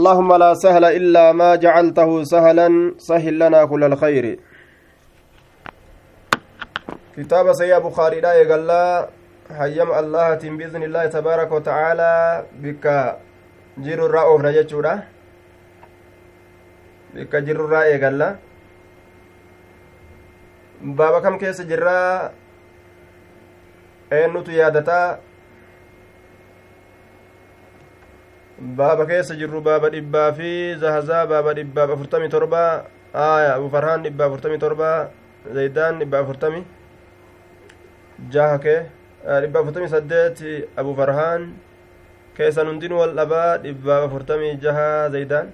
اللهم لا سهل إلا ما جعلته سهلا سهل لنا كل الخير. كتاب سيا بخاري لا يقال حيم الله بإذن الله تبارك وتعالى بك جير الرأوف نجتشورا بك جير الرأي يقال بابا كم كيس جرا؟ eennutu yaadataa baaba keessa jirru baaba dhibbaa fi zahazaa baaba dhibbaaf afurtamii torba aya abu farhaan dhibba afurtamii torba zaydaan dhibba afurtamii jaha kee dhibba afurtamii saddeet abu farhaan keessan hundinuu wal dhabaa dhibbaaf afurtamii jaha zaydaan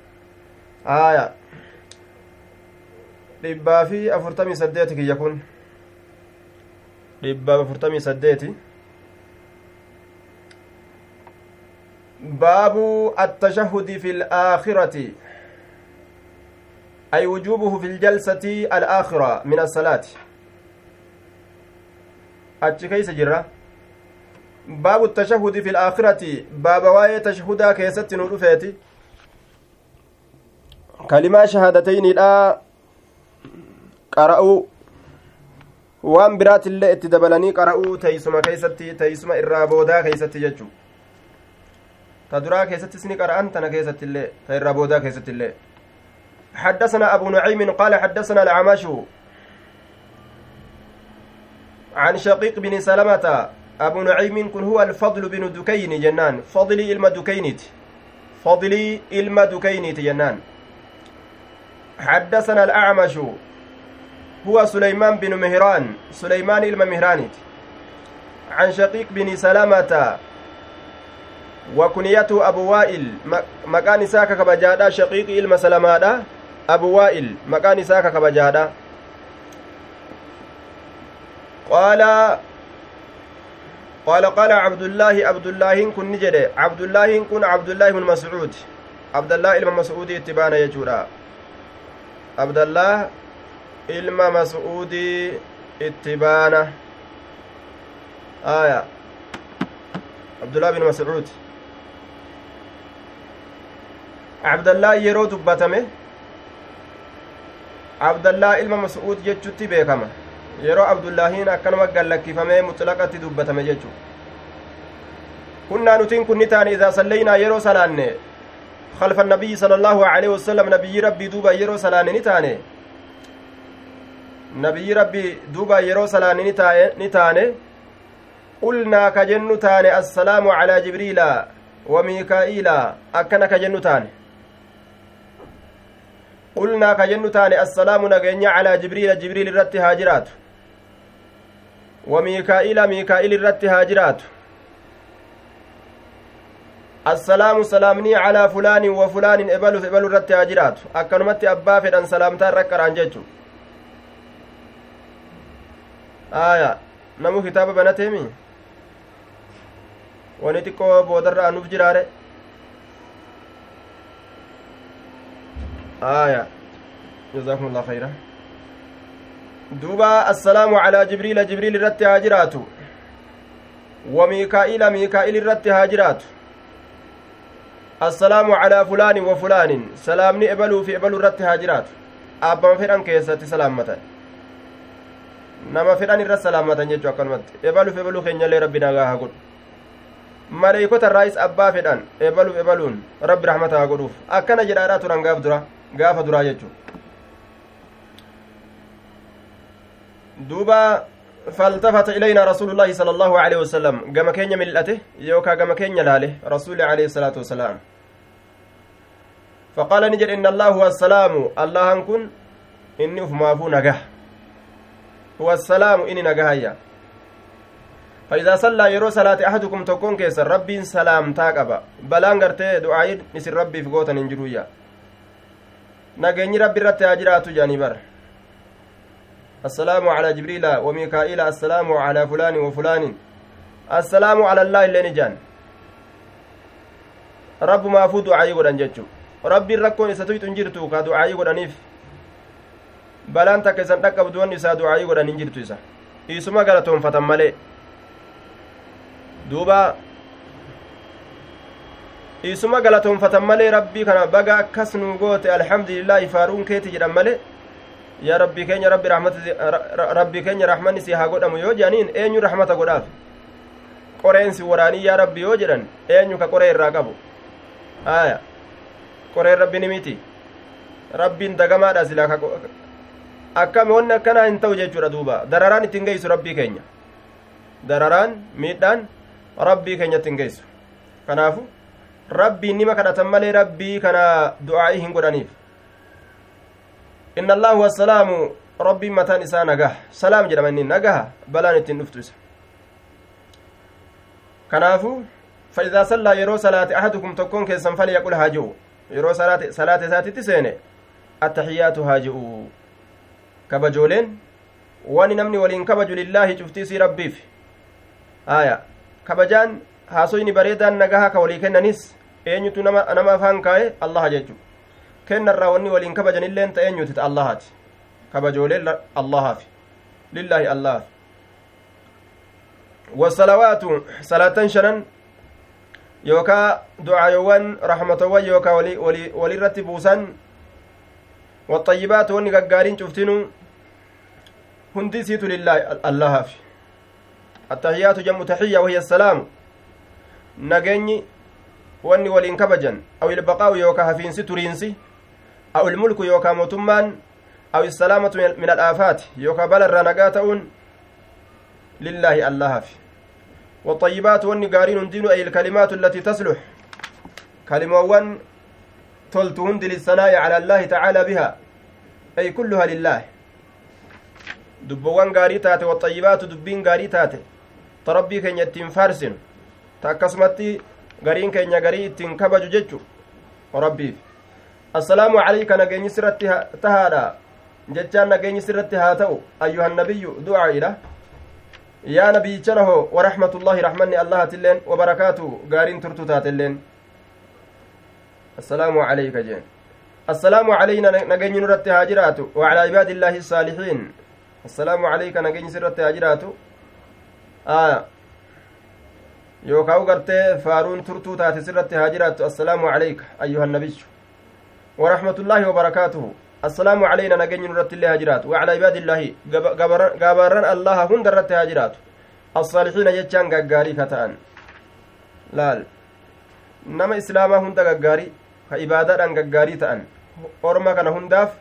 aya dhibbaa fi afurtamii saddeeti kiyya kun dhibbaaf afurtamii saddeeti باب التشهد في الآخرة. أي وجوبه في الجلسة الآخرة من الصلاة. أتش كيس جرة باب التشهد في الآخرة. باب واي تشهدا كيست نورفيتي؟ كلمة شهادتين لا قرأوا waan biraatillee itti dabalanii qara'uu teeysuma keeysatti teeysuma irraa boodaa keeysatti jechuu ta duraa keessattis ni qara'an tana keessatti illee ta irraa boodaa keessatti illee حدثنا أبو نعيم قال حدثنا العمش عن شقيق بن سلمة. أبو نعيم كن هو الفضل بن دكين جنان. فضلي إلما دكينت فضلي إلما دكينت جنان. حدثنا الأعمش هو سليمان بن مهران. سليمان إلما مهرانت عن شقيق بن سلمة وكنيته أبو وائل مكان ساكا كبجادا شقيق إلما سلمادا أبو وائل مكان ساكا كبجادا قال قال قال عبد الله عبد الله كن نجد عبد الله كن عبد الله بن مسعود. عبد الله إلما مسعود اتبانا يجورا. عبد الله ilma mas'uudii itti baana aya abdullah bin mas'uud abdallaa yeroo dubbatame abdallaa ilma mas'uud jechutti beekama yeroo abdullaahiin akkanuma gallakkifamee muxlaqatti dubbatame jechu kunnaa nutiin kun ni taane idaa sallaynaa yeroo salaanne خلف النبي صلى الله عليه وسلم نبي ربي دوبا يرو سلاني نتاني nabiyyi rabbi duuba yeroo salaani ni taane qulnaa ka jennu taane assalaamu calaa taane qulnaa ka jennu taane assalaamu nageenya calaa jibriila jibriil irratti haa jiraatu wa miikaa'iila miikaa'il irratti haa jiraatu assalaamu salaamnii calaa fulaanin wa fulaanin ebaluuf ebalu irratti haa jiraatu akkanumatti abbaa fedhan salaamtaa qaraan jechu aya namu kitaaba banateemi wani xiqqoo boodarra anuuf jiraare aya جزاكم الله خيرا دوبا السلام على جبريل جبريل الرت هاجرات وميكائيل ميكائيل الرت هاجرات السلام على فلان وفلان سلامني ابلو في ابلو الرت هاجرات أبا فران كيستي سلامة nama fedhan irra salaamatan jechuu akkanumatti ebaluuf ebaluu keenyallee rabbi nagaa haa godhu maleeykota irraayis abbaa fedhan ebaluuf ebaluun rabbi rahmata haa godhuuf akkana jedhaadhaa turan gaaf dura gaafa duraa jechuu duuba فالتفت إلينا رسول الله صلى الله عليه وسلم قام كينيا ملأته يوكا قام كينيا لاله رسول عليه الصلاة والسلام فقال نجر إن الله هو السلام الله أنكن إني أفمافو نجح هو السلام إني نجهيا فإذا صلى يرو صلاة أحدكم تكون كيس ربي سلام تاقبا بلان غرتي دعاء نسر ربي في قوتا ننجرويا نجني ربي رتي أجرات جاني بر السلام على جبريل وميكائيل السلام على فلان وفلان السلام على الله اللي نجان رب ما فو دعاء godhan jechu rabbiin rakkoon isa tuyxu hin jirtu ka du'aayii godhaniif balaan takka isan dhaqqabdu wanni isaa du'aayii godhan hin jirtu isa dhiisuma galatoonfatan malee duuba isuma galatoonfatan malee rabbii kana baga akkas nuu goote alhamdulillaahi faaruun keeti jedhan malee yaa rabbii keenya rabbii keenya rahmanni si haa godhamu yoo jedhaniin eenyu rahmata godhaaf qoreensi waraanii yaa rabbi yoo jedhan eenyu ka qoree irraa qabu aya qoreen rabbini miti rabbiin dagamaadha silaa ka akkami wanni akkanaa hin ta'u jechuudha duuba dararaan ittiin geessu rabbii keenya dararaan miidhaan rabbii keenya ittiin geessu kanaafu rabbiin nima kadhatan malee rabbii kana du'aa'ii hin godhaniif inna allaahu wassalaamu rabbiin mataan isaa nagaha salaam jedhama inni nagaha balaan ittiin dhuftu isa kanaafu فإذا صلى يرو صلاة أحدكم تكون كيسن فليقل هاجئوا يرو صلاة صلاة ساتي سينه التحيات هاجئوا كبجولين واني نمني ولين كبجو لله شفتي سي ربيف آية كبجان haasoyni bareedaan nagaha ka walii kennanis eenyutu nama afaan kaa'e allaha jechu kennarraa wanni waliin kabajanilleen ta eenyuti ta allahaati kabajoolee allahaafi lillaahi allahaafi wasalawaatu salaatan shanan yookaa ducaayowwan raxmatowwan yookaa walirratti buusan waxayyibaatu wanni gaggaariin cuftinu hundi isiitu lillaahi allahaafi attahiyaatu jam'u taxiyya wahiya assalaamu nageenyi wanni waliin kabajan aw ilbaqaa'u yookaa hafiinsi turiinsi aw ilmulku yookaa mootummaan awissalaamatu min alaafaati yookaa balarraa nagaa ta'uun lillaahi allahafi والطيبات واني قارين هندين أي الكلمات التي تصلح كلمة وان تلت هند للثناء على الله تعالى بها أي كلها لله دبوان قاري تاتي والطيبات دبين قاري تاتي تربي كن يتين فارسن ta akkasumatti gariin keenya garii ittiin kabaju jechu rabbiif assalaamu calayka nageenyi sirratti tahaadha jechaan nageenyi sirratti haa ta'u ayyuhan nabiyyu du'aa'idha yaa nabiyichanaho waraxmatullaahi raxmanni allahatilleen wabarakaatu gaariin turtu taatelleen assalaamu calayka jeen assalaamu calayna nageenyi nurratti haa jiraatu wacalaa cibaadi illaahi الsaalixiin assalaamu calayka nageenyi sirratti haa yookaa gartee faaruun turtuu taate sirratti haa jiraattu assalaamu calayka ayyuha nabiyyu warahmatullaahi wabarakaatuhu assalaamu calayna nageenyi nurratti illee haa jiraatu wacalaa ibaadillaahi gabaarran allaha hunda irratti haa jiraatu assaalixiina jechaan gaggaarii ka ta'an laal nama islaamaa hunda gaggaarii ka ibaadaadhaan gaggaarii ta'an orma kana hundaaf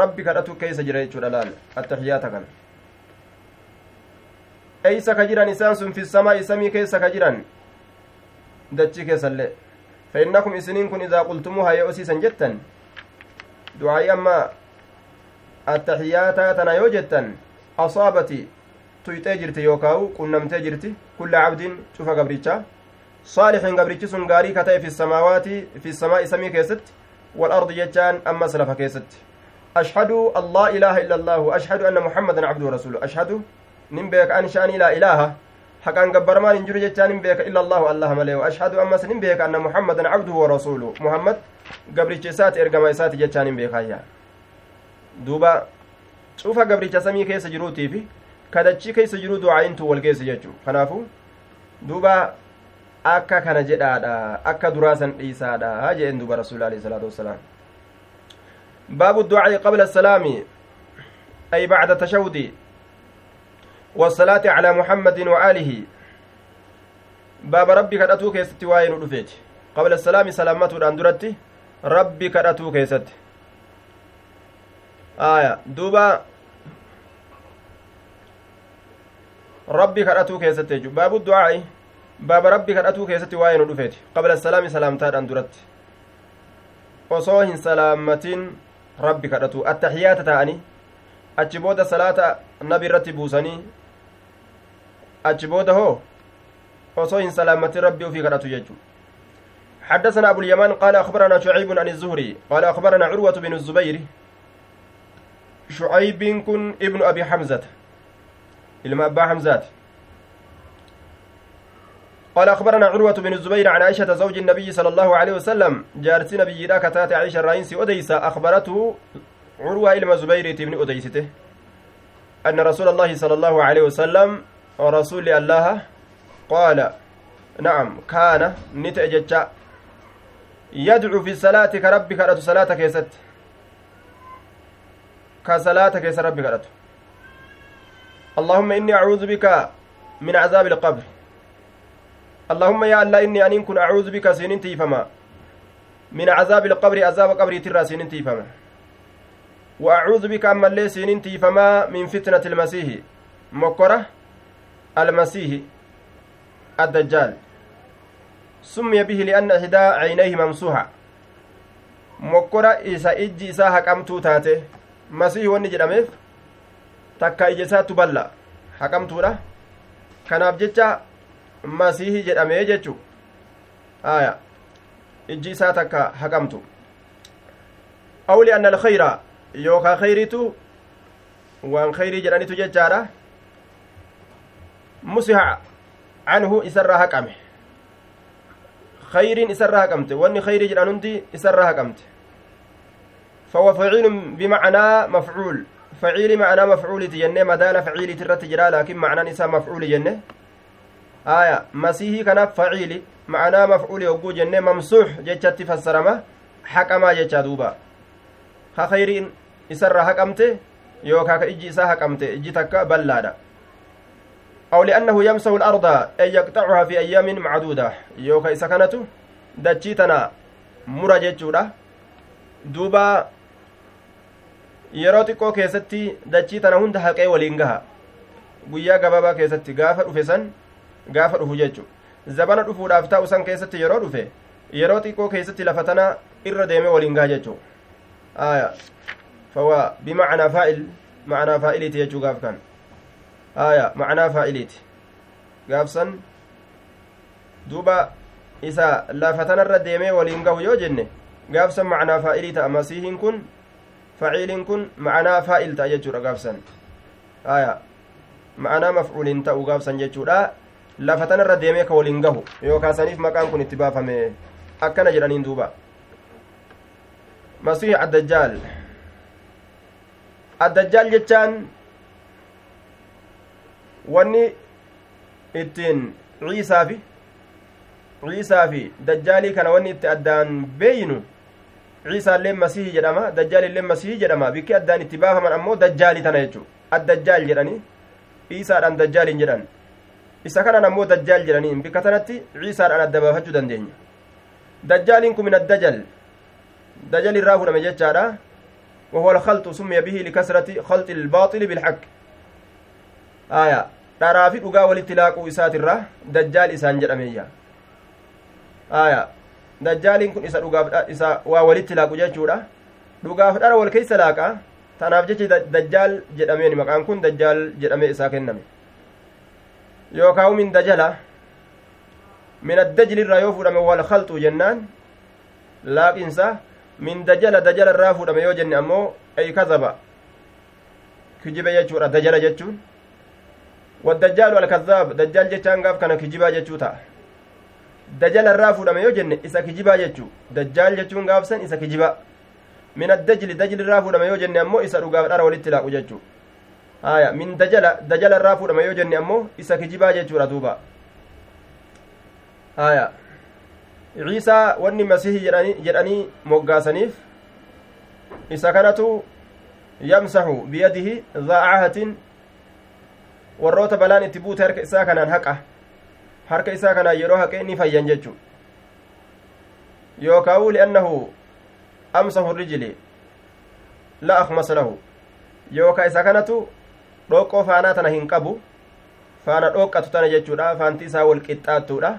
rabbi kadhatu keessa jira jechuudha laal attaxiyaata kana eeysa ka jiran isaan sun fi samaa'i samii keessa ka jiran dachi keessallee فإنكم إسنين كن إذا قلتموها يؤسيسا جتا دعائي أما التحيات تنا يوجتا أصابتي tuyxee jirti yookaa'u qunnamtee jirti kulla cabdin cufa gabricha saalixin gabrichi sun gaarii ka ta'e fi samaawaati fi samaa'i samii keessatti walardi jechaan ammas lafa keessatti ashhadu allah ilaaha illa allaahu ashhadu anna muhammadan cabduhu rasulu ashhadu nin beeka an sha'anii laa ilaaha haqaan gabbaramaan hin jiru jechaa nin beeka illa allahu allaha malee ashhadu ammas nin beeka anna muhammadan cabduhu wa rasulu muhammad gabricha isaati ergama isaati jechaa nin beekaayya duuba cufa gabricha samii keessa jiruutiifi kadachii keessa jiru du'aayintu wal geesse jechuu kanaafu duuba akka kana jedhaadha akka duraasan dhiisaadha jeen duuba rasuuli alayhi salaatu wassalaam baabu ducaa'i qabla asalaami ay bacda tashawudi والصلاة على محمد وآله. باب ربي كدتو كيستي ودفيت قبل السلام سلامته اندرتي ربي كدتو كيست آية. دوبا. ربي كدتو كيست باب الدعاء. باب ربي كدتو كيستي واين ودفيت قبل السلام سلامته اندرتي osoo hin salaammatin rabbi kadhatu attaxiyaata ta'ani achi booda salaata nabi irratti buusanii achi booda hoo osoo hin salaamatin rabbi ufii kadhatu jechu حدثنا أبو اليمان قال أخبرنا شعيب عن الزهري. قال أخبرنا عروة بن الزبير. شعيب كن ابن أبي حمزة. إلما أبا حمزات. قال أخبرنا عروة بن الزبير عن عائشة زوج النبي صلى الله عليه وسلم. جارت نبي لا كتات عائشة الرئيس أديسة أخبرته عروة إلما زبير بن أديسته أن رسول الله صلى الله عليه وسلم ورسول الله قال نعم كان نتأجج يدعو في الصلاة كرب كرة صلاة كيست كصلاة كيس رب كرة اللهم إني أعوذ بك من عذاب القبر. اللهم يا الله إني أن كن أعوذ بك سنين تيفما. من عذاب القبر عذاب قبري ترى سنين تيفما. وأعوذ بك أما اللي سنين تيفما من فتنة المسيح. مكرة؟ المسيح الدجال سمي به لأن إحدى عينيه ممسوحة مكرة إسا إجي إسا حكمتو تاتي مسيح وني جدميف takka ija isaattu balla haqamtuudha kanaaf jecha masiihii jedhamee jechu aya ijji isaa takka haqamtu aw lianna alkhayra yookaa khayritu waan khayrii jedhanitu jechaadha musiha canhu isarraa haqame. Khayriin isarraa haqamte. Wanni khayrii jedhan hundi isarraa haqamte. فهو فعيل بمعنى مفعول فعيل معنى مفعول جنة مدال فعيل ترت جرا لكن معنى نساء مفعول جنة آية مسيحي كان فعيل معنى مفعول يوجو جنة ممسوح جتشت فسرما حكما جتشا دوبا خيرين إسر حكمته يوكا كإجي إسا حكمته إجي تكا بلادا أو لأنه يمسح الأرض أي يقطعها في أيام معدودة يوكا إسا كانت دجيتنا مرة جتشورا دوبا yeroo xiqqoo keessatti dachii tana hunda haqee waliin gaha guyyaa gabaabaa keessatti gaafa dhufe san gaafa dhufu jechu zabana dhufuudhaaf ta'u san keessatti yeroo dhufe yeroo xiqqoo keessatti lafa tana irra deeme waliin gaha jechu aya fawa bimacnaa faa'il macnaa faa'iliiti jechuu gaaf kan aya macnaa faa'iliiti gaaf san duuba isa lafa tanarra deemee waliin gahu yoo jenne gaaf san macnaa faa'ilii ta'a masiihiin kun faciiliin kun ma'anaa faa'il ta'a jechuudha gaafsan aya ma'anaa mafcuuliin ta'u gaafsan jechuudha lafa tanarra deemee ka waliin gahu yookaan saniif maqaan kun itti baafame akkana jedhaniin duuba masiih addajjaal addajjaal jechaan wanni ittiin ciisaa fi ciisaa fi dajjaalii kana wanni itti addaan beeynu ciisaallee masihii jedhama dajjaalillee masihii jedhama bikki addaan itti baafaman ammoo dajjaalii tana jechuudha addajjaal jedhanii ciisaadhaan dajjaaliin jedhan isa kanan ammoo dajjaal jedhaniin bikka tanatti ciisaadhaan adda baafachuu dandeenya dajjaaliin kun min addajal dajal irraa fudhame jechaadha وهو الخلط سمي به لكسرة خلط الباطل بالحق آية دارافي dhugaa walitti laaquu isaatirra dajjaal isaan jedhameyya aya dajjaaliin kun isa dhugaaf isa waa walitti laaqu jechuudha dhugaaf dhara wal keessa laaqa tanaaf jechi dajjaal jedhameen maqaan kun dajjaal jedhamee isaa kenname yookaan min dajala min addajlirraa yoo fudhame wal khalxu jennaan laaqinsa min dajala dajala irraa fudhame yoo jenne ammoo ay kazaba kijibe jechuudha dajala jechuun alkazaab dajjaal jechaan gaaf kana kijibaa jechuu ta'a dajala irraa fuudhame yoo jenne isa kijibaa jechuu dajjaal jechuun gaafsan isa kijibaa min addajli dajli irraa fuudhame yoo jenne ammoo isa dhugaaf dhara walitti laaqu jechuu haya min dajala dajala irraa fuudhame yoo jenne ammoo isa kijibaa jechuudha duuba haya ciisaa wanni masihi jedhanii moggaasaniif isa kanatu yamsaxu biyadihi daacahatin warroota balaan itti buute harka isaa kanaan haqa harka isaa kanaan yeroo haqee ni fayyan jechu yookaa'u li'annahu amsahu rijli la akmasa lahu yookaa isa kanatu dhoqqoo faanaa tana hin qabu faana dhoqqatu tana jechuudha faanti isaa wal qixxaattuudha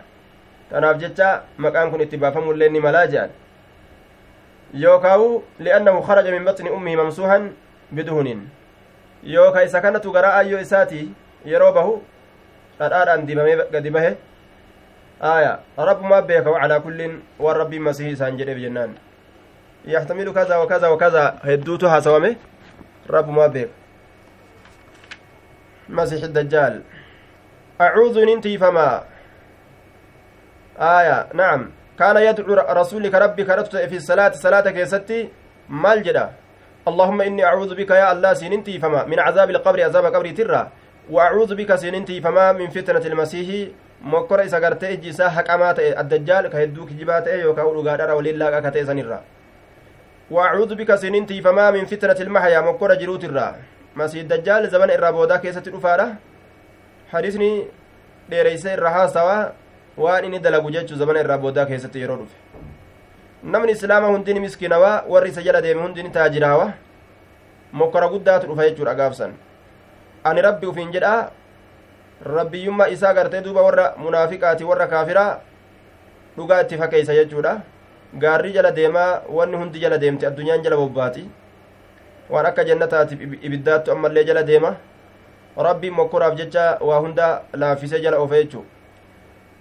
tanaaf jecha maqaan kun itti baafamullee ni malaa jedhan yookaa'u li'annahu kharaja min baxni ummihi mamsuuhan biduhunin yookaa isa kanatu garaa ayyoo isaatii yeroo bahu dhadhaadhaan dibamee gadi bahe aya rabbumaa beeka wacalaa kullin waan rabbiin masihii isaan jedheef jennaan yaxtamilu kaza wa kaza wa kaza hedduutu haasawame rabbumaa beeka masixi dajjaal acuudu nintiifamaa aya nacam kaana yadcu rasuuli ka rabbi kadhatu ta'e fi salaati salaata keessatti maal jedha اللهم إني أعوذ بك يا الله سيننتي فما من عذاب القبر عذاب قبري ترى وأعوذ بك سيننتي فما من فتنة المسيح mokkora isa gartee ijji isaa haqamaa ta'e addajjaal ka hedduu kijibaa ta'e yookaan dhugaadhara waliin laaqa ka ta'e sanirra وأعوذ بك سننتي فما من فتنة المحيا مكورة جروت الرا مسيح الدجال زمن الرابودا كيسة الأفارة حديثني ديريسي الرها سوا وان إني دلقو جيتشو زمن الرابودا كيسة يرو namni islaama hundini miskiinawaa warri isa jala deeme hundini taajiraawa mokkora guddaatu dhufa jechuudha gaafsan ani rabbi ufiin jedhaa rabbiyyummaa isaa gartee duuba warra munaafiqaati warra kaafiraa dhugaa itti fakkeeysa jechuudha gaarri jala deemaa wanni hundi jala deemte addunyaan jala bobbaati waan akka jannataatiif ibiddaattu ammallee jala deema rabbiin mokkoraaf jecha waa hunda laaffisee jala ofe jechuu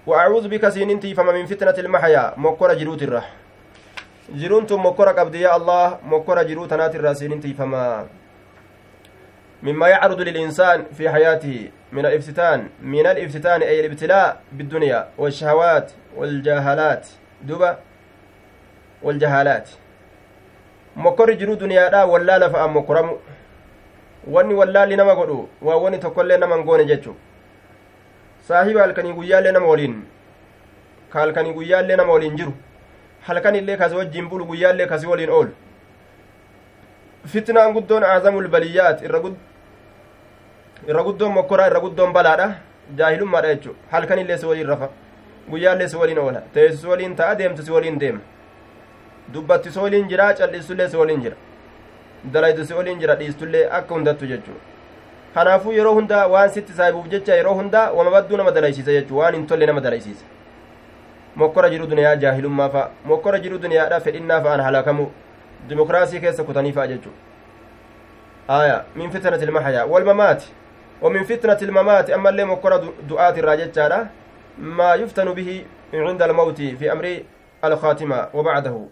وأعوذ بك سينين تيفم من فتنة المحيا مكورة جروت الرح جرون تم مكورة قبض يا الله مكورة جروت نات الراسين تيفم مما يعرض للإنسان في حياته من الافتتان من الافتتان أي الابتلاء بالدنيا والشهوات والجهالات دبا والجهالات mokkorri jiruu duniyaadha wallaala fa'aan mokkoramu wanni wallaalli nama godhu waa wani tokkollee nama hin goone jechu saahiba halkanii guyyaallee nama waliin ka halkanii guyyaallee nama waliin jiru halkan illee kasi wajjiin bulu guyyaallee kasi waliin oolu fitnaan guddoon aazamul baliyyaat irra guddoon mokkoraa irra guddoon balaadha jaahilummaadha jechu halkan illee si waliin rafa guyyaallee si waliin oola teessi si waliin ta'a deemtu si waliin deema dubbatti si waliin jira cal'istullee si waliin jira dalaydu si waliin jira dhiistullee akka hundattu jechuudha kanaafuu yeroo hunda waan sitti saahibuuf jecha yeroo hunda wama badduu nama dalaysiisa jechuu waan hin tolle nama dalaysiisa mokkora jiru duniyaa jaahilummaa fa'a mokkora jiru duniyaadha fedhinnaa fa'aan halakamu dimokiraasii keessa kutanii fa'a jechuu aya min fitnati ilmaxaya walmamaati ومن فتنة الممات أما اللي مكرة دعاة الراجة ما يفتن به عند الموت في أمر الخاتمة وبعده.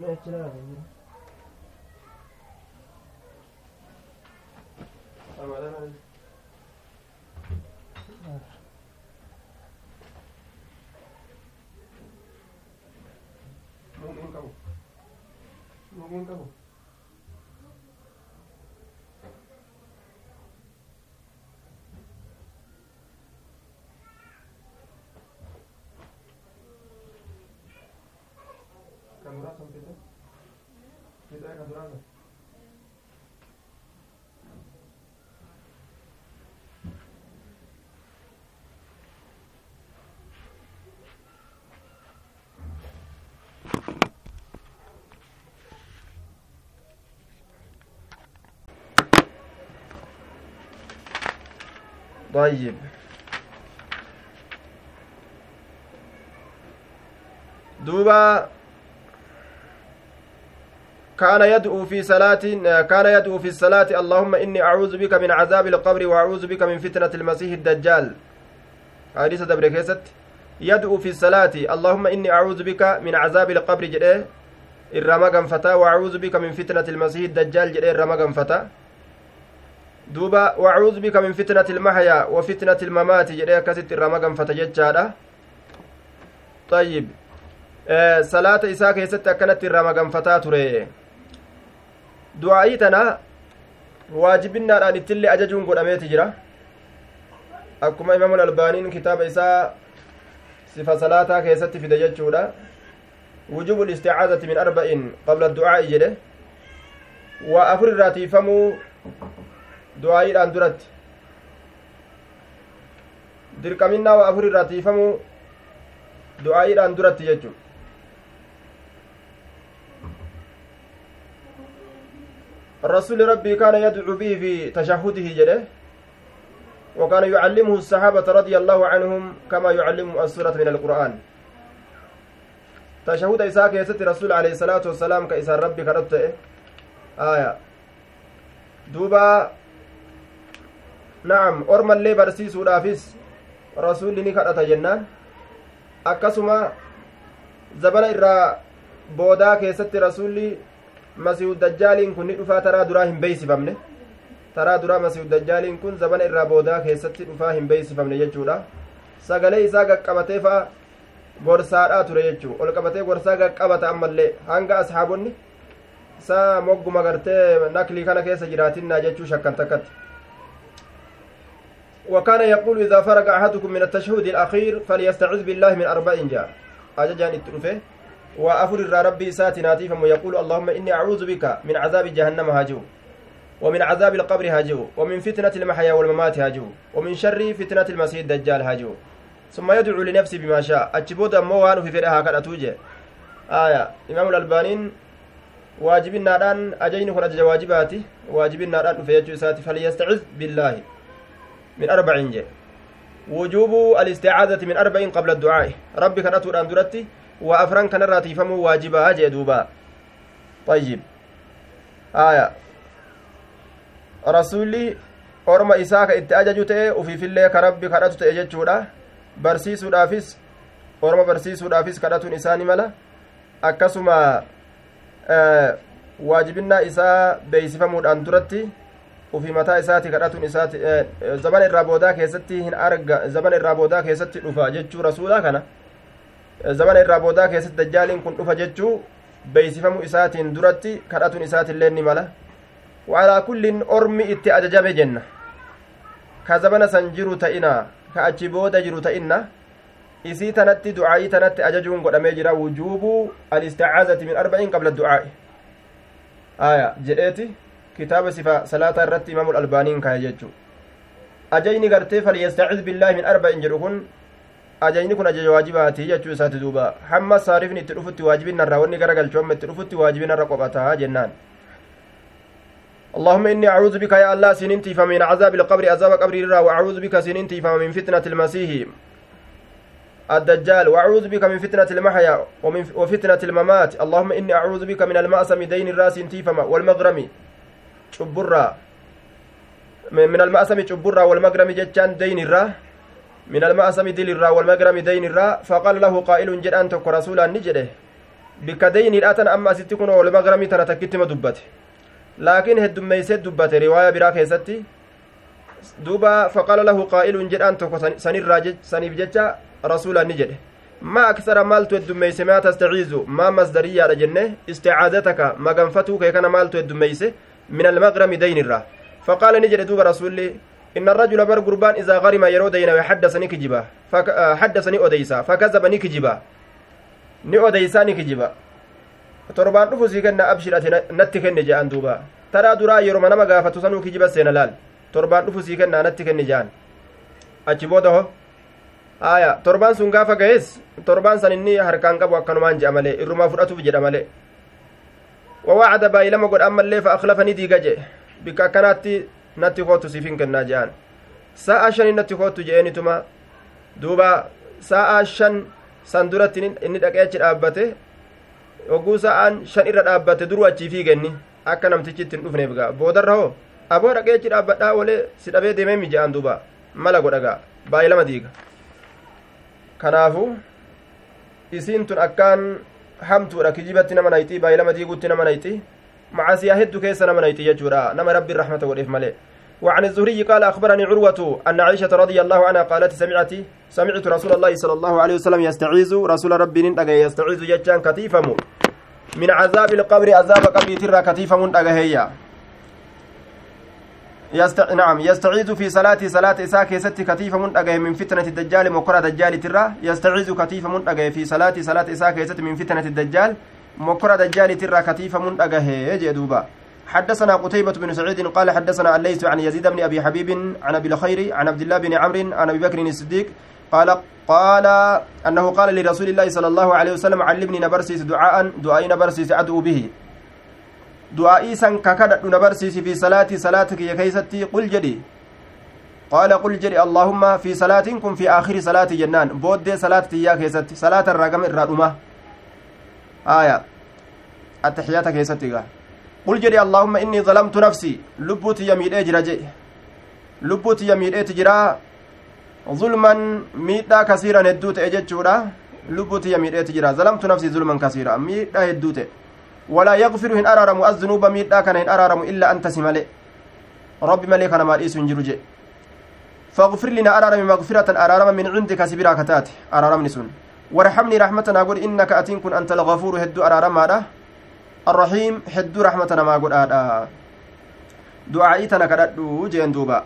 네, 지나가겠네요. Kadurasan kita Kita kadurasan طيب دوبا كان يدعو في صلاة كان يدعو في الصلاة اللهم إني أعوذ بك من عذاب القبر وأعوذ بك من فتنة المسيح الدجال. حديث دبر كيست يدعو في الصلاة اللهم إني أعوذ بك من عذاب القبر جده الرما فتا وأعوذ بك من فتنة المسيح الدجال جده الرما فتا. دوبا وأعوذ بك من فتنة المحيا وفتنة الممات جده كست الرما فتا ججاده طيب آه صلاة إساء كيست أكنت الرما فتا تريه du'aa'ii tana waajibinnaadhaan ittillee ajajuun godhameeti jira akkuma imaamul albaaniin kitaaba isaa sifa salaataa keessatti fide jechuudha wujubu listicaazati min arba'in qabla du'aa'i jedhe waa afur irraa tiifamuu du'aa'iidhaan duratti dirqaminnaa waa afur irraa tiifamuu du'aa'iidhaan duratti jechuudha الرسول ربي كان يدعو به في تشهده جده وكان يعلمه الصحابة رضي الله عنهم كما يعلمهم السورة من القرآن tashahuda isaa keessatti rasuul alayhi salaatu wassalaam ka isaan rabbi kadhatu ta'e aya duuba na'am ormallee barsiisuudhaafis rasuulli ni kadhata jennaan akkasuma zabana irraa boodaa keessatti rasuulli masiihu dajjaaliin kun ni dhufaa taraa duraa hin beeysifamne taraa duraa masiihu dajjaaliin kun zabana irraa boodaa keessatti dhufaa hin beeysifamne jechuudha sagalee isaa gaqqabatee fa'a gorsaadhaa ture jechuu ol qabatee gorsaa gaqqabata ammallee hanga ashaabonni isaa mogguma gartee naklii kana keessa jiraatinnaa jechuu shakkan takkatti وكان يقول إذا فرغ أحدكم من التشهد الأخير فليستعذ بالله من أربع جاء أججان الترفه وأفر ربي ساتناتي فم يقول اللهم إني أعوذ بك من عذاب جهنم هاجو ومن عذاب القبر هاجو ومن فتنة المحيا والممات هاجو ومن شر فتنة المسيح الدجال هاجو. ثم يدعو لنفسه بما شاء. أجبود أمو وانو في فرها كان أتوجه. آية. إمام الألبانين واجبنا الآن أجين أجج واجباتي واجبنا الآن في يجو ساتي فليستعذ بالله. من أربع جه. وجوب الاستعاذة من أربع قبل الدعاء. ربي كان أتور أن درتي وأفران كان راتي فمو واجبها جدوبا طيب آية رسولي orma isaa ka itti ajaju ta'e ufiifillee ka rabbi kadhatu ta'e jechuudha barsiisuudhaafis orma barsiisuudhaafis kadhatuun isaa ni mala akkasuma waajibinnaa isaa beeysifamuudhaan duratti ufii mataa isaati kadhatuun isaati zabana irraa boodaa keessatti hin arga zabana irraa boodaa keessatti dhufa jechuu rasuulaa kana zabana irraa boodaa keessatti dajjaaliin kun dhufa jechuu beeysifamuu isaatiin duratti kadhatuun isaatiillee ni mala waalaa kullin ormi itti ajajame jenna ka zabana san jiru ta'ina ka achi booda jiru ta'inna isii tanatti ducaa'ii tanatti ajajuun godhamee jira wujuubu alisticaazati min arba'in qabla ducaa'i aya jedheeti kitaaba sifa salaataa irratti imaamul albaaniin kaye jechuu ajajni gartee falyastaciz billaahi min arba'in jedhu kun ajajni kun ajaja waajibaati jechuu isaati duuba. Hamma saarifni itti dhufutti waajibinarra wanni gara galchuu amma itti dhufutti waajibinarra qophataa jennaan. اللهم إني أعوذ بك يا الله سننتي فمن عذاب القبر عذاب قبر الرا وأعوذ بك سننتي فمن فتنة المسيح الدجال وأعوذ بك من فتنة المحيا ومن وفتنة الممات اللهم إني أعوذ بك من المأسم دين الراس انتيفما والمغرم شبرا من المأسم شبرا والمغرم جتان دين الرا من المأسم دين الرا والمغرم دين الرا فقال له قائل جدان تك رسولا نجده بك دين الأتن أما ستكون والمغرم ترى تكتم دبته laakiin heddummeeysee dubbate riwaaya biraa keessatti duuba faqaala lahu qaa'ilun jedhaan tokko sanirraa saniif jecha rasuulaan ni jedhe maa aksara maaltu heddummeeyse maa tastaciizu maa masdariyyaadha jenne isticaazataka maganfatuu kee kana maaltu heddummeeyse min almaqrami daynirraa faqaala ni jedhe duuba rasuulli bar gurbaan izaa garima yeroo daynawe haddasa ni kijiba haddasa ni odeysa fakazaba ni kijiba ni odeysaa ni kijiba torbaan dhufu sii kenna abshirate natti kenne je'an duuba taraa duraa yeroma nama gaafatu sanuu kijiba seena laal torbaan dhufu sii kennaa natti kenne je'an achi booda ho aya torbaan sun gaafa ga'es torbaan san inni harkaan qabu akkanumaan je'a malee irrumaa fudhatuuf jedha malee wawacada baay'ilama godha ammallee fa akhlafanii diiga jee bikka akkanaatti natti kootu siif hin kennaa je'an sa'a shanii natti kootu je'eenituma duuba sa'a shan san duratti inni dhaqee achi dhaabbate yogguu sa'aan shan irra dhaabbate duruu achii fiigenni akka namtichi ittiin dhufneef gaa. Boodarra hoo aboo dhaqee achi dhaabbadhaa olee si dhabee deemee mija'an duuba. Mala godha gaa. Baay'ee lama diiga. Kanaafu isiin tun akkaan hamtuudha. Kijibatti nama nayxii baay'ee lama diiguutti nama nayxii macasiyaa hedduu keessa nama nayxii jechuudha. Nama rabbi rahmata godheef malee وعن الزهري قال أخبرني عروة أن عائشة رضي الله عنها قالت سمعت سمعت رسول الله صلى الله عليه وسلم يستعيذ رسول ربي ننتقى يستعيذ جتان كتيفم من عذاب القبر عذاب قبر ترى كتيفم ننتقى يست... نعم يستعيذ في صلاة صلاة إساء كيست كتيفة منتقى من فتنة الدجال مكرة دجال ترى. يستعيذ كتيفة منتقى في صلاة صلاة إساء كيست من فتنة الدجال مكرة دجال ترى كتيفة منتقى هي دوبا. حدثنا قتيبة بن سعيد قال حدثنا الليث عن يزيد بن أبي حبيب عن أبي الخير عن عبد الله بن عمرو عن أبي بكر الصديق قال قال أنه قال لرسول الله صلى الله عليه وسلم علمني نبرسيس دعاء دعاء نبرسيس أدعو به. دعائي سن ككدت نبرسيس في صلاتي صلاتك يا كيستي قل جدي. قال قل جدي اللهم في صلاتكم في آخر صلاة جنان. بود صلاة يا كيستي صلاة الرقم الرقمة. آية. التحيات كيستيغا قل جري اللهم إني ظلمت نفسي. لبوتي يميد أجرا جي. لبوتي يميد أجرا ظلما ميدا كثيرا هدوت أججورا لبوتي يميد أجرا ظلمت نفسي ظلما كثيرا. ميدا هدوت ولا يغفر هن أرارم الذنوب ميدا كان هن أرارم إلا أنت سمالي ربي ملك أنا مالئيس جرجي فاغفر لنا أرارم مغفرة. أرارم من عندك سبرا كتات أرارم نسون. وارحمني رحمتنا. قل إنك أتين كن أنت الغفور. هدو أرارم ماذا الرحيم هدو رحمتنا ما قل آدا دعائي تنا كددو جين دوبا.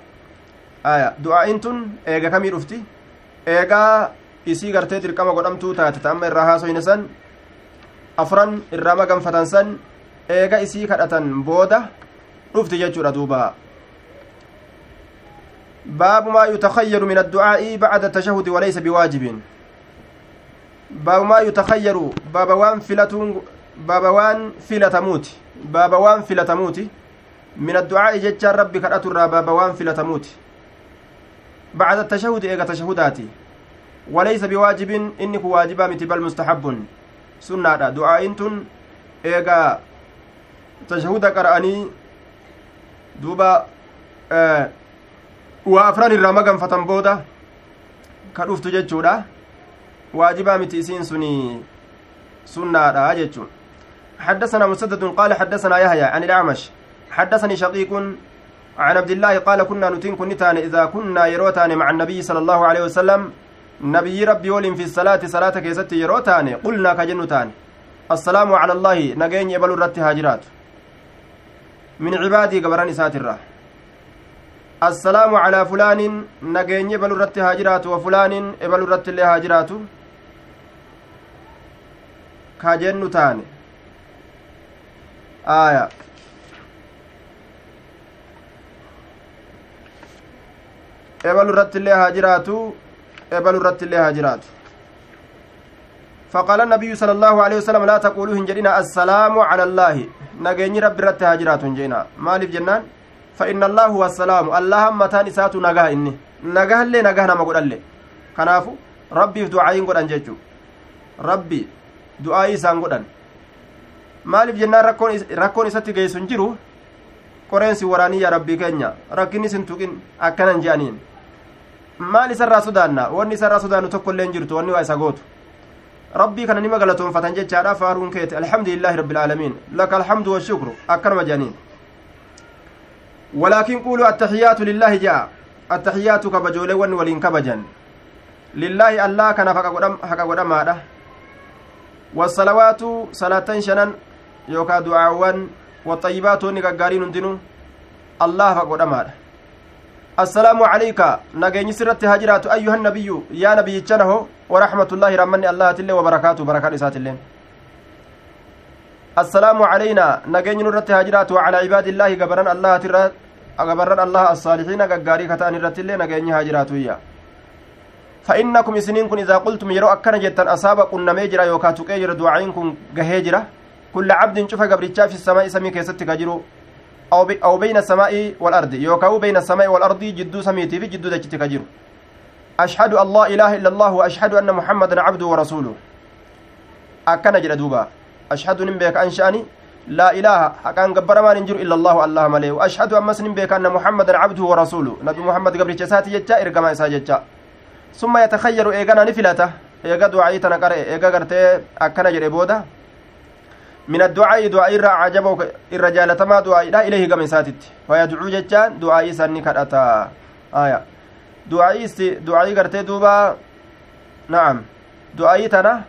آية. دعائين تن إيغا كمي رفتي. إيغا isii gartee dirqama godhamtuu taate ta amma irraa haasoyne san afran irraa maganfatan san eega isii kadhatan booda dhufti jechuudha duuba باب ما يتخير من الدعاء بعد التشهد وليس بواجب. باب ما يتخير باب وان فلتون باب وان فلتموت باب وان فلتموت من الدعاء جتشا ربي كرأتر باب وان فلتموت بعد التشهد إيغا تشهداتي وليس بواجب إنك واجبا متي بل مستحب سنة دعاء انتن إيغا تشهد قرأني دوبا آه irraa booda ka dhuftu jechuudha. Waajibaa miti isiin suni sunnaadha jechuun. حدثنا مسدد قال حدثنا يحيى عن الأعمش. حدثني شقيق عن عبد الله قال كنا نتين كنتان إذا كنا يروتان مع النبي صلى الله عليه وسلم. نبي ربي ولم في الصلاة صلاة كيست يروتان. قلنا كجنتان. السلام على الله نجين يبل الرت هاجرات. من عبادي قبران ساتره assalaamu calaa fulaanin nageenyi ebalu irratti haa jiraatu wa fulaanin ebalu irratti illee aaya ebalu irratti illee haa jiraatu ebalu irratti illee haa jiraatu فقال النبي صلى الله عليه وسلم لا تقولوا هنجرنا السلام على الله نجيني رب رت هاجرات هنجينا مالف جنان فإن الله هو السلام الله متان إساتو نجاه إني نجاه اللي نجاه نما قول اللي كنافو ربي في دعائين قول أنججو ربي دعائي سان قول maaliif jennaan rakkoon isatti geessu hin jiru qoreensi waraanii yaa rabbii keenya rakkinni sin tuqin akkanan je'aniin maal isarraa sodaanna wanni isarraa sodaannu tokko illee hin jirtu wanni waa isa gootu rabbii kana nima galatoonfatan jechaadha faaruun keete alhamdulillaahi rabbil aalamiin laka alhamdu washukru akkanuma je'aniin ولكن قولوا التحيات لله جاء التحيات كبجولي ون ولين كبجن لله الله كان حق قدم هذا والصلوات صلاة دينو الله فقدم هذا السلام عليك نجي سرت هجرات أيها النبي يا نبي جنه ورحمة الله رمني الله تلي وبركاته بركات إسات الله السلام علينا نجي نرت هجرات وعلى عباد الله قبرا الله ترى agabarran allaha assaalixiina gaggaarii kata'an irrattillee nageenya haa jiraatuyya فإنكم إسنين كن إذا قلتم يرو أكنا جتان أصاب قلنا ميجرا يوكا تقيجر دعائين كن جهيجرا كل عبد شوف قبرتشا في السماء سمي كيست كجرو أو, بي أو بين السماء والأرض. يوكا بين السماء والأرض جدو سميتي في جدو دجت كجرو أشهد أن لا إله إلا الله وأشهد أن محمدا عبده ورسوله. أكنا جرا دوبا. أشهد نبيك أنشأني لا إله. حقان قبر ما ننجر إلا الله الله مليه وأشهد أن مسلم بك أن محمدا عبده ورسوله. نبي محمد قبر جساتي جتا إرقما إسا جتا. ثم يتخير إيقانا نفلته إيقا دعائي تنقر إيقا قرتي جري بودا. من الدعاء دعاء عجبه الرجال ما دعاء لا إليه قم إساتت فيدعو جتان دعاء سني كرأتا آية دعاء دعاء قرتي دوبا نعم دعاء تنا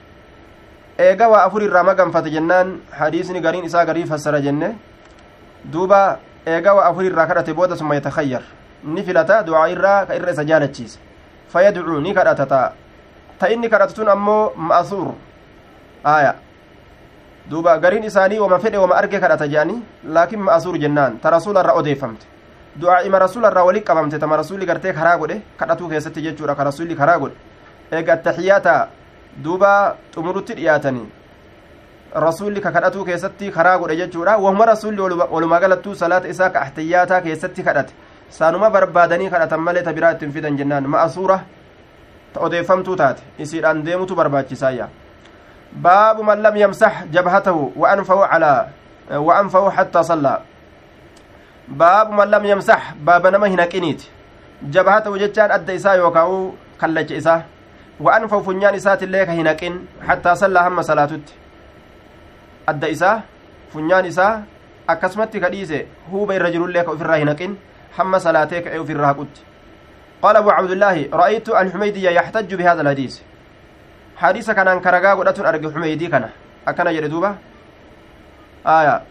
eega waa afur irraa maganfate jennaan hadiisni gariin isaa garii fassara jenne duuba eega waa afur irraa kadhate booda summa yatakhayyar ni filata du'aa irraa ka irra isa jaalachiise fayyadcuu ni kadhata ta ta inni kadhatu tun ammoo ma'asuur aya duuba gariin isaanii wama fedhe wama arge kadhata jedhanii laakiin ma'asuur jennaan ta rasuula irra odeeffamte du'aa ima rasuula irraa walitti qabamte tama rasuulli gartee karaa godhe kadhatuu keessatti jechuudha ka rasuulli karaa godhe eega attaxiyaata duuba xumurutti dhiyaatanii rasuulli ka kadhatuu keessatti karaa godhe jechuudha wahuma rasuulli walumaa galattuu salaata isaa ka ahtiyaataa keessatti kadhate saanuma barbaadanii kadhatan malee ta biraa ittiin fidan jennaan ma'asuura ta odeeffamtuu taate isiidhaan deemutu barbaachisaayya باب من لم يمسح جبهته وأنفه على وأنفه حتى صلى. باب من لم يمسح باب نما هنا كنيت جبهته جتان أدى إساء يوكاو كلج إساء وأنفه فنيان إساء تليك هنا كن حتى صلى هم صلاتت أدى إساء فنيان إساء huuba irra jirullee ka ofirraa hin haqin hamma salaatee ka'ee ofirraa haqutti قال أبو عبد الله رأيت الحميدي يحتج بهذا الحديث. حديث كان كرغا قدت أرجع حميدي كان أكن يردوبة آية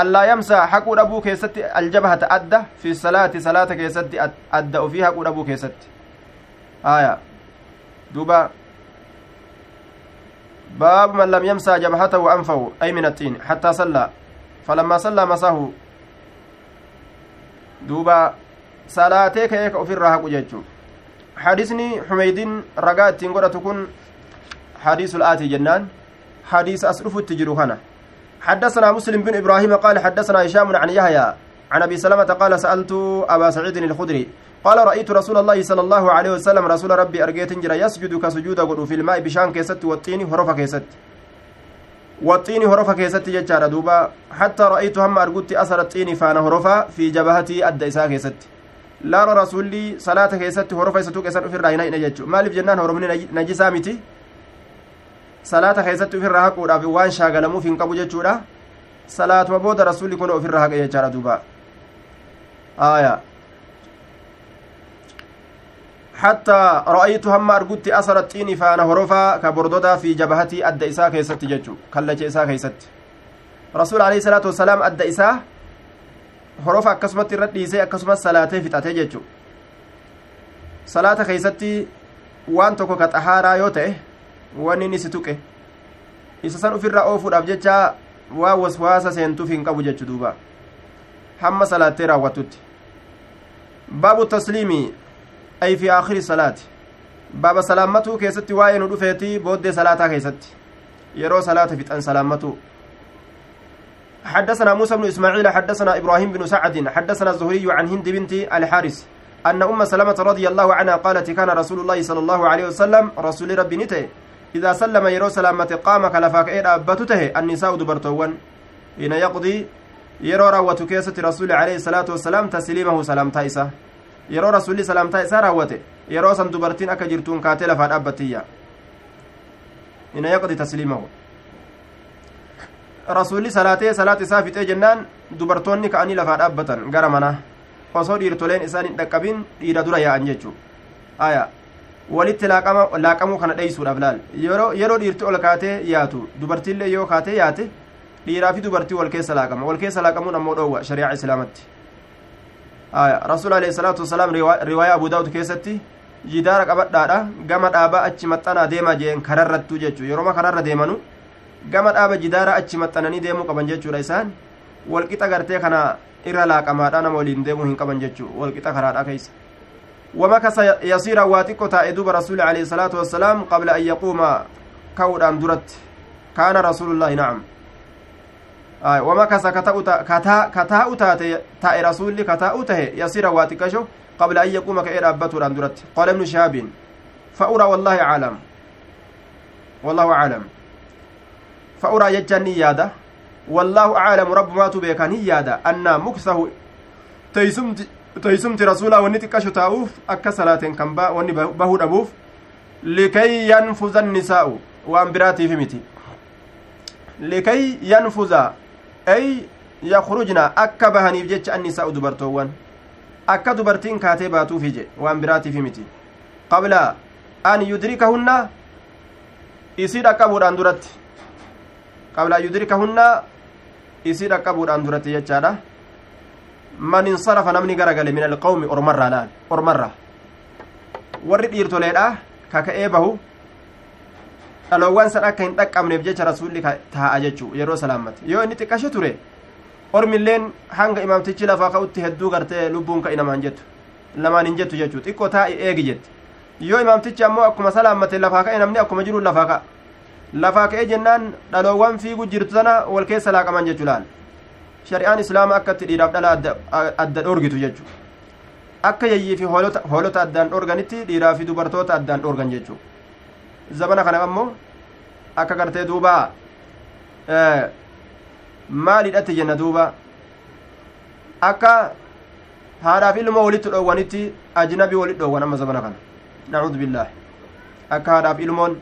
ألا يمسى حق أبو كيست الجبهة أدى في الصلاة صلاة كيست أدى وفيها حق أبو كيست آية دوبا باب من لم يمسى جبهته وأنفه أي من الطين حتى صلى فلما صلى مساه دوبا salaatee ka'ee ka ofirraa ragaa ittiin godhatu kun hadiisul aatii jennaan hadiisa as dhufutti jiru kana حدثنا مسلم بن إبراهيم قال حدثنا هشام عن يحيى عن أبي سلمة قال سألت أبا سعيد الخدري قال رأيت رسول الله صلى الله عليه وسلم رسول ربي ارجيت جرا يسجد كسجود قد في الماء بشان كيست والطين هرف كيست. والطين هرف كيست ججار دوبا حتى رأيت هم ارجوت أثر الطين فانا هرفا في جبهتي أدى اسا كيست. Laara rasuulli salaata keessatti horofa isa tuqe san ofirraa hin haqne jechuudha maaliif jennaan horomni najisaa miti salaata keessatti ofirraa haquudhaaf waan shaagalamuuf hin qabu jechuudha salaatuma booda rasuulli kun ofirraa haqe jechaadha duuba aayaa حتى رأيت هم أرجوت أثر الطين فأنا هرفا كبردودا في جبهتي أدى إساء كيست ججو كلج إساء كيست رسول عليه الصلاة والسلام أدى إساء horofa akkasumatti irra dhiisee akkasumas salaatee fixatee jechu salaata keeysatti waan tokko ka xahaaraa yoo ta'e wanni inni si tuqe isa san ufirra oofuudhaaf jecha waa waswaasa seentuuf hin qabu jechu duuba hamma salaattee raawwattutti baabu tasliimi ay fi aakhiri salaati baaba salaammatuu keessatti waa'ee nu dhufeeti booddee salaataa keessatti yeroo salaata fixan salaammatuu حدثنا موسى بن إسماعيل حدثنا إبراهيم بن سعد حدثنا الزهري عن هند بنت الحارث أن أم سلمة رضي الله عنها قالت كان رسول الله صلى الله عليه وسلم رسول ربي نته. إذا سلم يرو سلامه قام كلفاك ايد ابتته النساء دبرتون حين يقضي يرو راوت كيسة رسول عليه الصلاة والسلام تسليمه سلام تايسة. yeroo rasulli salaamtaa isaa raawwate yeroo san dubartiin akka jirtuun kaatee lafaa dhaabbattiyya ina yaqdi tasliimahu rasuulli salaatee salaata isaa fixee jennaan dubartoonni ka'anii lafaa dhaabbatan gara manaa. Osoo dhiirtoleen isaan hin dhaqqabin dhiira dura yaa'an jechuu. Aya walitti laaqamuu kana dheeysuudhaaf laal. Yeroo dhiirti ol kaatee yaatu dubartiillee yoo kaatee yaate dhiiraa fi dubartii wal keessa laaqama. Wal keessa laaqamuun ammoo dhoowwa shari'aa islaamatti. Rasuul alayhi salaatu wasalaam riwaayaa abu keessatti jidaara qabadhaadha gama dhaabaa achi maxxanaa deemaa jeen kararrattuu jechuu. Yerooma kararra deemanu gama dhaaba jidaara achi maxxananii deemuu qaban jechuudha isaan. Walqixa gartee kana irra laaqamaadha nama waliin deemuu hin qaban jechuu walqixa karaadha keeysa ومكث يصير واتق تائدوب رسول عليه الصلاة والسلام قبل أن يقوم كودان درت كان رسول الله نعم آه ومكث كتا كتا تاتي تاء رسول كتا تاه يصير واتقشو قبل أن يقوم كإير أبتو درت قال ابن شهاب فأرى والله أعلم والله أعلم فأرى يجاني يادا والله أعلم رب ما تبيكان يادا أن مكسه. تيسمت تيسمت رسولا ونتك شتاؤف أكا صلاة كان با وني بهود أبوف. لكي ينفذ النساء. وأن براتي في متي لكي ينفذ. أي يخرجنا. أكا بهني بجتش النساء دبرتوان أكا دبرتين كاتي باتو في جي. وأن براتي في متي قبل أن يدركهن. Qabla yudrikahunna isii dhaqqabuudhaan duratti jechaadha man insarafa namni garagale min alqawmi ormarraa laal ormarra warri dhiirtoleedha kaka'ee bahu dhaloowwan san akka hin dhaqqabneef jecha rasuulli taa'a jechuu yeroo salaammate yoo inni xiqqashe ture ormilleen hanga imaamtichi lafaa ka'utti hedduu gartee lubbuun ka'i namaan jettu lamaan hin jettu jechuu xiqqoo taa'i eegi jette yoo imaamtichi ammoo akkuma salaammate lafaa ka'e namni akkuma jiruun lafaa ka'a lafaa ka'ee jennaan dhaloowwan fiigu jirtu sana wal keessa laaqaman jechuu laal shari'aan islaama akka itti dhiiraaf dhala adda dhoorgitu jechuu akka yayyii fi hoolota addaan dhoorganitti dhiiraa fi dubartoota addaan dhoorgan jechuu zabana kana ammoo akka gartee duuba maalidhatti jenna duuba akka haadhaaf ilmoo walitti dhoowwanitti ajnabii walit dhoowwan amma zamana kana nacuudu billaahi akka haadhaaf ilmoon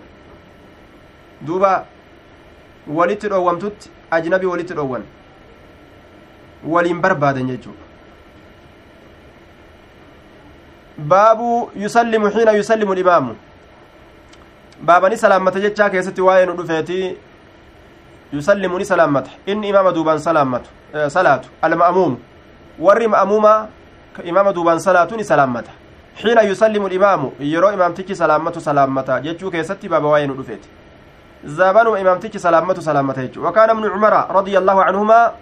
duuba walitti dhoowwamtutti ajnabii walitti dhoowwan. Waliin barbaadan jechuudha. Baabu yusallimu xiina yusallimu limaamu. Baabani salaammata jechaa keessatti waa'ee nu dhufeeti. Yusallimu ni salaammata. Inni imaama duubaan salaammatu salaatu. Alma'amuumu warri ma'amuumaa imaama duubaan salaatu ni salaammata. Xiina yusallimu limaamu. Yeroo imaamtichi salaammatu salaammata jechuu keessatti baaba waa'ee nu dhufeeti zaabanuma imaamtichi salaammatu salaammata jechuu wakaana ibnu cumara radia allaahu canhumaa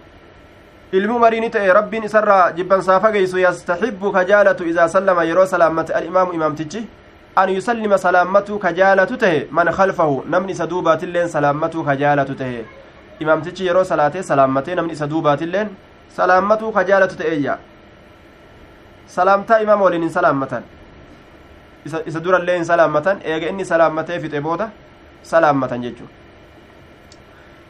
ilmi umarii ni ta'e rabbiin isarraa jibbansaa fageysu yastaxibbu ka jaalatu idaa sallama yeroo salaammate alimaamu imaamtichi an yusallima salaammatu ka jaalatu tahe man khalfahu namni isa duubaatilleen salaammatu ka jaalatu tahe imaamtichi yeroo salaatee salaammatee namni isa duubaatilleen salaammatu ka jaalatu ta'eeyya salaamtaa imaama waliin hin salaammatan isa durallee hin salaammatan eega inni salaammatee fixe booda salaammatan jechuudha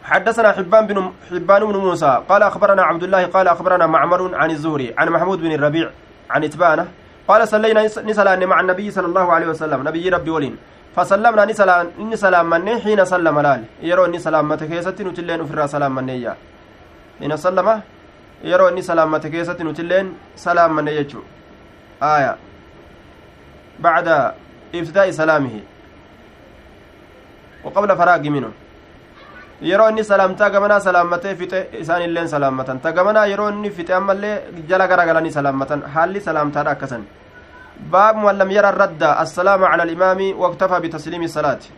حدثنا حبان بن حبان بن موسى قال أخبرنا عبد الله قال أخبرنا معمر عن الزهري عن محمود بن الربيع عن إتبانة قال صلينا نسلان مع النبي صلى الله عليه وسلم نبي ربي ولين. فسلمنا نسلان إني سلام مني حين سلم لال. يرو إني سلامة كيستي نتلين في سلام مني يا حين سلم يرو إني سلامة كيستي نتلين سلام مني يجو آية. بعد ابتداء سلامه. وقبل فراغ منه yeroo inni salaamtaa gamanaa salaammatee fixe isaan illeen salaammatan ta gamanaa yeroo inni fixe ammallee jala garagalanii salaammatan haalli salaamtaadha akkasan baabu lam yara radda assalaamu cala alimaami waktafaa bitasliimi salaati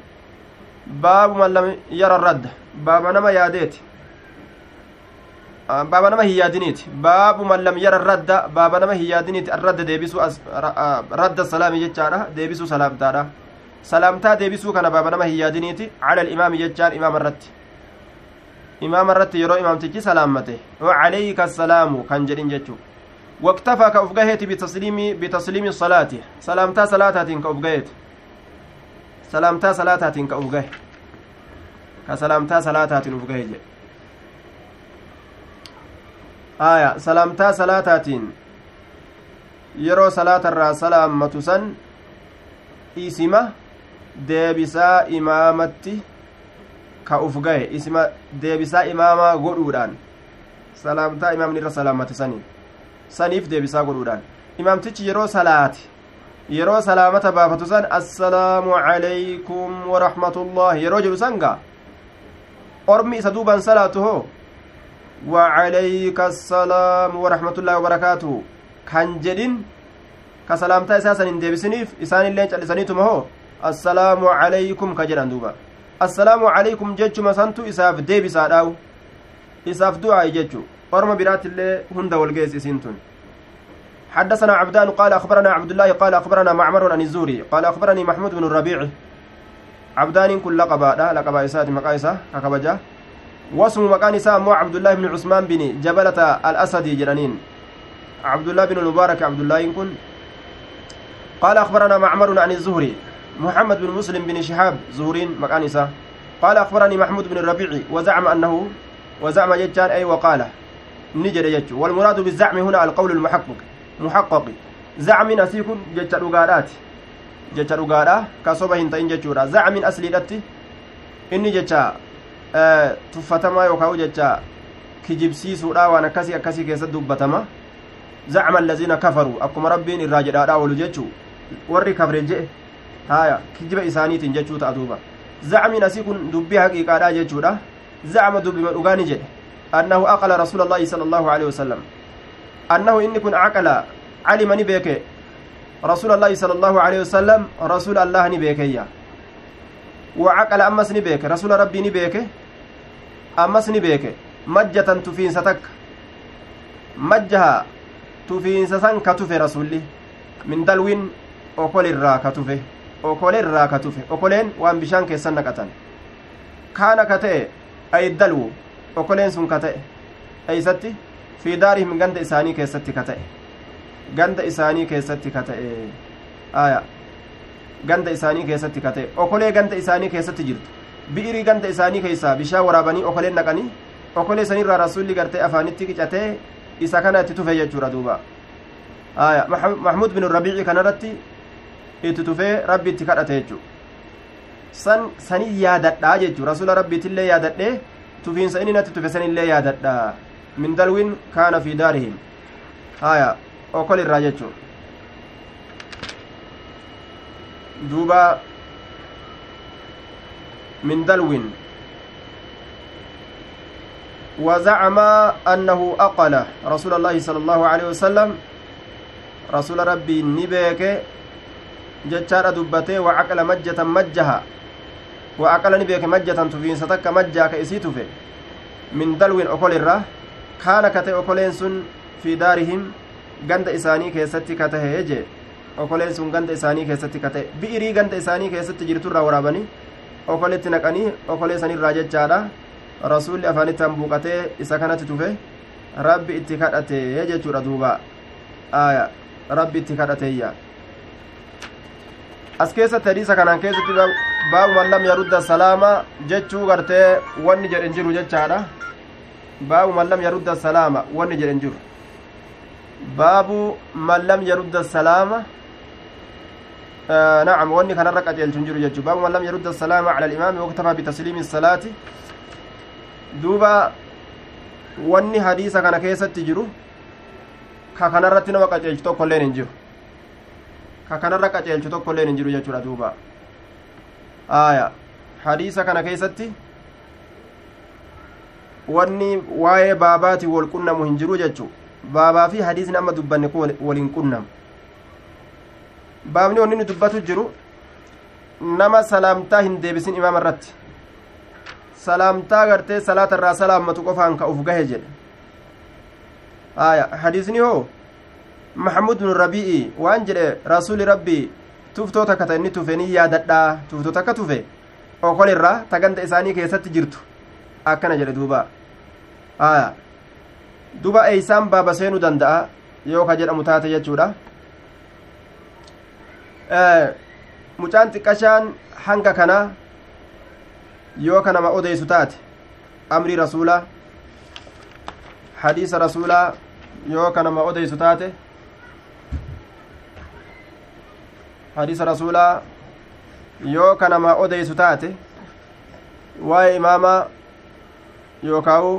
baabu man lam yara radda baaba nama yaadeeti baaba nama hin yaadiniiti baabu man lam yara radda baaba nama hin yaadiniiti arradda deebisuu radda salaami jechaadha deebisuu salaamtaadha salaamtaa deebisuu kana baaba nama hin yaadiniiti cala alimaami jechaan imaama irratti imaama irratti yeroo imaamtichi salaammate wacalayka assalaamu kan jedhin jechuu waktafaa ka uf gaheeti bitasliimi bitasliimi salaati salaamtaa salaataatiin ka uf gaheeti salaamtaa salaataatiin ka uf gahe ka salaamtaa salaataatiin uf gahe jedhe aya salaamtaa salaataatiin yeroo salaatarraa salaammatu san isima deebisaa imaamatti ka uf gahe isima deebisaa imaamaa godhuudhaan salaamtaa imaamni irra salaammate saniin saniif deebisaa godhuudhaan imaamtichi yeroo salaate yeroo salaamata baafatu san assalaamu calaykum waraxmatullaahi yeroo jedhu san ormi isa duuban salaatu hoo wacalayka assalaamu waraxmatullaahi wabarakaatuhu kan jedhin ka salaamtaa isaa san hin deebisiniif isaanillee callisaniituma hoo assalaamu calaykum ka jedhan duuba. Assalaamu calaykum jechuma santu isaaf deebisaadhaawu isaaf du'aa'i jechu. Orma biraattillee hunda walgees isiin tun. حدثنا عبدان قال أخبرنا عبد الله قال أخبرنا معمر عن الزوري قال أخبرني محمود بن الربيع عبدان كل لقبا لقبا إسات مقايسة ككبجة واسم مكان إساء مو عبد الله بن عثمان بن جبلة الأسدي جرانين عبد الله بن المبارك عبد الله كن قال أخبرنا معمر عن الزهري محمد بن مسلم بن شهاب زهرين مكان إساء قال أخبرني محمود بن الربيع وزعم أنه وزعم جتان أي وقال. نجد يجو والمراد بالزعم هنا القول المحقق. محقق. زعم أسيكن جتة رقادات جتة رقادة كصوبة هنتين جتورا زعم أسلي لتي إني جتة أه تفتما يوكاو جتة kijibsiisuudha waan akkasii akkasii keessa dubbatama zacma allaziina kafaruu akkuma rabbiin irraa jedhaadha oolu jechuu warri kafre je'e haya kijiba isaaniitiin jechuu ta'a duuba zacmiin asii kun dubbii haqiiqaadha jechuudha zacma dubbima dhugaani jedhe annahu aqala rasuula allaahi sala allahu alehi wasalam annahu inni kun caqala calima ni beeke rasuula allaahi sala allahu alehi wasalam rasuula allah ni beekeyya wa caqala ammas ni beeke rasuula rabbii ni beeke ammas ni beeke majjatan tufiinsa takka majjaha tufiinsa san ka tufe rasulli min dalwin okolirraa ka tufe okolerraa ka tufe okoleen waan bishaan keessan naqatan kaana ka ta'e ay dalwu okoleen sun ka ta'e eeysatti fi daarihim ganda isaanii keessatti ka ta'e ganda isaanii keessatti ka ta'e aya ganda isaanii keessatti ka ta'e okolee ganda isaanii keessatti jirtu bi'irii ganda isaanii keeysaa bishaan waraabanii okoleen naqanii okolee sanirraa rasulli gartee afaanitti qicatee isa kana itti tufe jechuudha duuba aya mahmud bin rabiici kanarratti itti tufee rabbi itti kadhate san sanii yaadadhaa jechu rasula rabbiitillee yaadadhee tufiinsa inni natti tufe sanillee yaadadha min dalwin kaana fi daarihim aya okol irraa jechu duuba min dalwin وزعم أنه أقل رسول الله صلى الله عليه وسلم رسول ربي نبيك جتشار دبته وعقل مجة مجها وعقل نبيك مجة تفين ستك مجا كإسيت في من دلو أقول الرا كان كتي أقولين سن في دارهم ganda isaanii keessatti ka tahe jee okoleen sun ganda isaanii keessatti ka bi'irii ganda isaanii keessatti jirturraa waraabanii okoletti naqanii okolee sanirraa jechaadha rasuulli afaanitti hambuuqatee isa kanatti tufe rabbi itti kadhate jechuudha duuba rabbi itti kadhateeyya as keessatti hadiisa kanaan keessatti baabu man lam yarudda salaama jechuu gartee wanni jedhen jiru jechaadha baabu man lam yarudda salaama wanni jedhen jiru baabu man lam yarudda salaama نعم واني كان رقع جلتون جرو جتشو باب من لم يرد السلام على الإمام واكتفى بتسليم الصلاة wanni hadiisa kana keessatti jiru ka kanarratti nama qaceelchu tokkoilleen hin jiru ka kanarra qaceelchu tokkoilleen hin jiru jechuudha duuba aya hadiisa kana keessatti wanni waa'ee baabaatii wal qunnamu hin jiru jechuu baabaa fi hadiisni amma dubbanne kun waliin qunnamu baabni wanni dubbatu jiru nama salaamtaa hin deebisin imaama irratti salaamtaa gartee salaata irraa salaammatu qofaan ka uf gahe jedhe aya hadiisni hoo maxamud bin rabi'i waan jedhe rasuli rabbii tuftoo takka ta inni tufe ni yaadadhaa tuftoo takka tufe okol irraa ta ganda isaanii keessatti jirtu akkana jedhe duuba aya duba eeysaan baaba seenuu danda'a yoo ka jedhamu taate jechuudha mucaan xiqqashaan hanga kanaa yoo ka nama odeysu taate amrii rasuulaa hadiisa rasuulaa yoo ka nama odeysu taate hadiisa rasuulaa yoo ka nama odeysu taate waa'ee imaamaa yookaawu